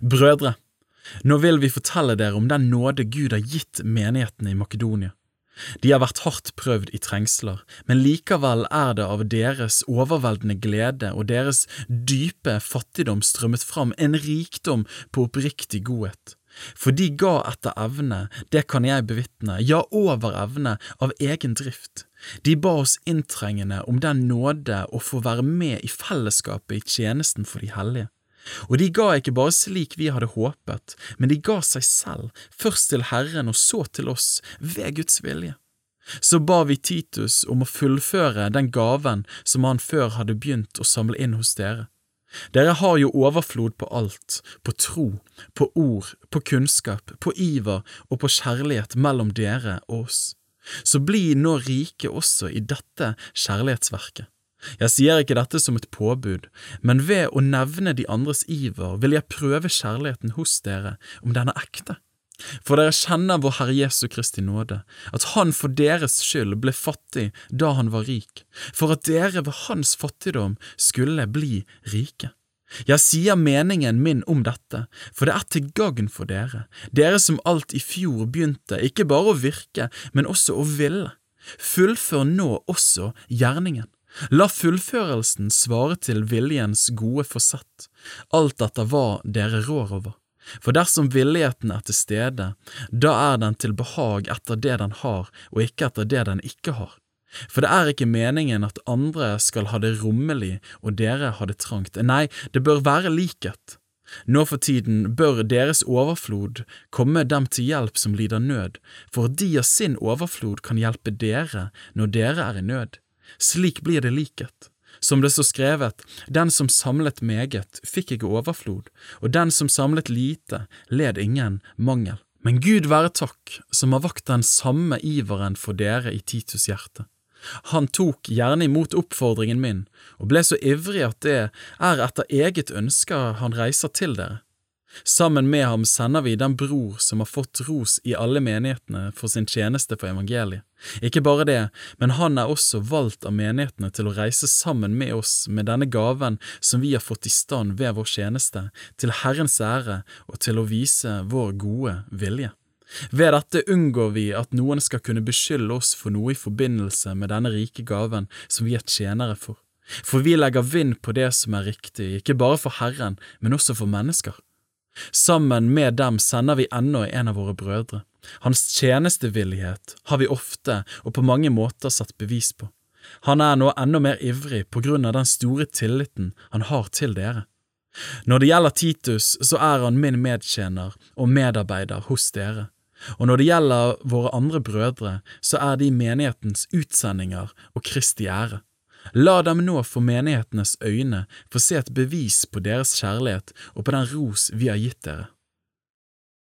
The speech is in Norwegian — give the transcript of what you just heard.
Brødre, nå vil vi fortelle dere om den nåde Gud har gitt menighetene i Makedonia. De har vært hardt prøvd i trengsler, men likevel er det av deres overveldende glede og deres dype fattigdom strømmet fram en rikdom på oppriktig godhet. For de ga etter evne, det kan jeg bevitne, ja, over evne, av egen drift. De ba oss inntrengende om den nåde å få være med i fellesskapet i tjenesten for de hellige. Og de ga ikke bare slik vi hadde håpet, men de ga seg selv, først til Herren og så til oss, ved Guds vilje. Så ba vi Titus om å fullføre den gaven som han før hadde begynt å samle inn hos dere. Dere har jo overflod på alt, på tro, på ord, på kunnskap, på iver og på kjærlighet mellom dere og oss. Så bli nå rike også i dette kjærlighetsverket. Jeg sier ikke dette som et påbud, men ved å nevne de andres iver vil jeg prøve kjærligheten hos dere, om den er ekte. For dere kjenner vår Herre Jesu Kristi nåde, at Han for deres skyld ble fattig da Han var rik, for at dere ved Hans fattigdom skulle bli rike. Jeg sier meningen min om dette, for det er til gagn for dere, dere som alt i fjor begynte ikke bare å virke, men også å ville. Fullfør nå også gjerningen. La fullførelsen svare til viljens gode forsett, alt etter hva dere rår over. For dersom villigheten er til stede, da er den til behag etter det den har, og ikke etter det den ikke har. For det er ikke meningen at andre skal ha det rommelig og dere ha det trangt, nei, det bør være likhet. Nå for tiden bør deres overflod komme dem til hjelp som lider nød, for de av sin overflod kan hjelpe dere når dere er i nød. Slik blir det likhet. Som det står skrevet, den som samlet meget, fikk ikke overflod, og den som samlet lite, led ingen mangel. Men Gud være takk, som har vakt den samme iveren for dere i Titus hjerte. Han tok gjerne imot oppfordringen min, og ble så ivrig at det er etter eget ønske han reiser til dere. Sammen med ham sender vi den bror som har fått ros i alle menighetene for sin tjeneste for evangeliet. Ikke bare det, men han er også valgt av menighetene til å reise sammen med oss med denne gaven som vi har fått i stand ved vår tjeneste, til Herrens ære og til å vise vår gode vilje. Ved dette unngår vi at noen skal kunne beskylde oss for noe i forbindelse med denne rike gaven som vi er tjenere for. For vi legger vind på det som er riktig, ikke bare for Herren, men også for mennesker. Sammen med dem sender vi ennå en av våre brødre. Hans tjenestevillighet har vi ofte og på mange måter satt bevis på. Han er nå enda mer ivrig på grunn av den store tilliten han har til dere. Når det gjelder Titus, så er han min medtjener og medarbeider hos dere, og når det gjelder våre andre brødre, så er de menighetens utsendinger og Kristi ære. La dem nå for menighetenes øyne få se et bevis på deres kjærlighet og på den ros vi har gitt dere.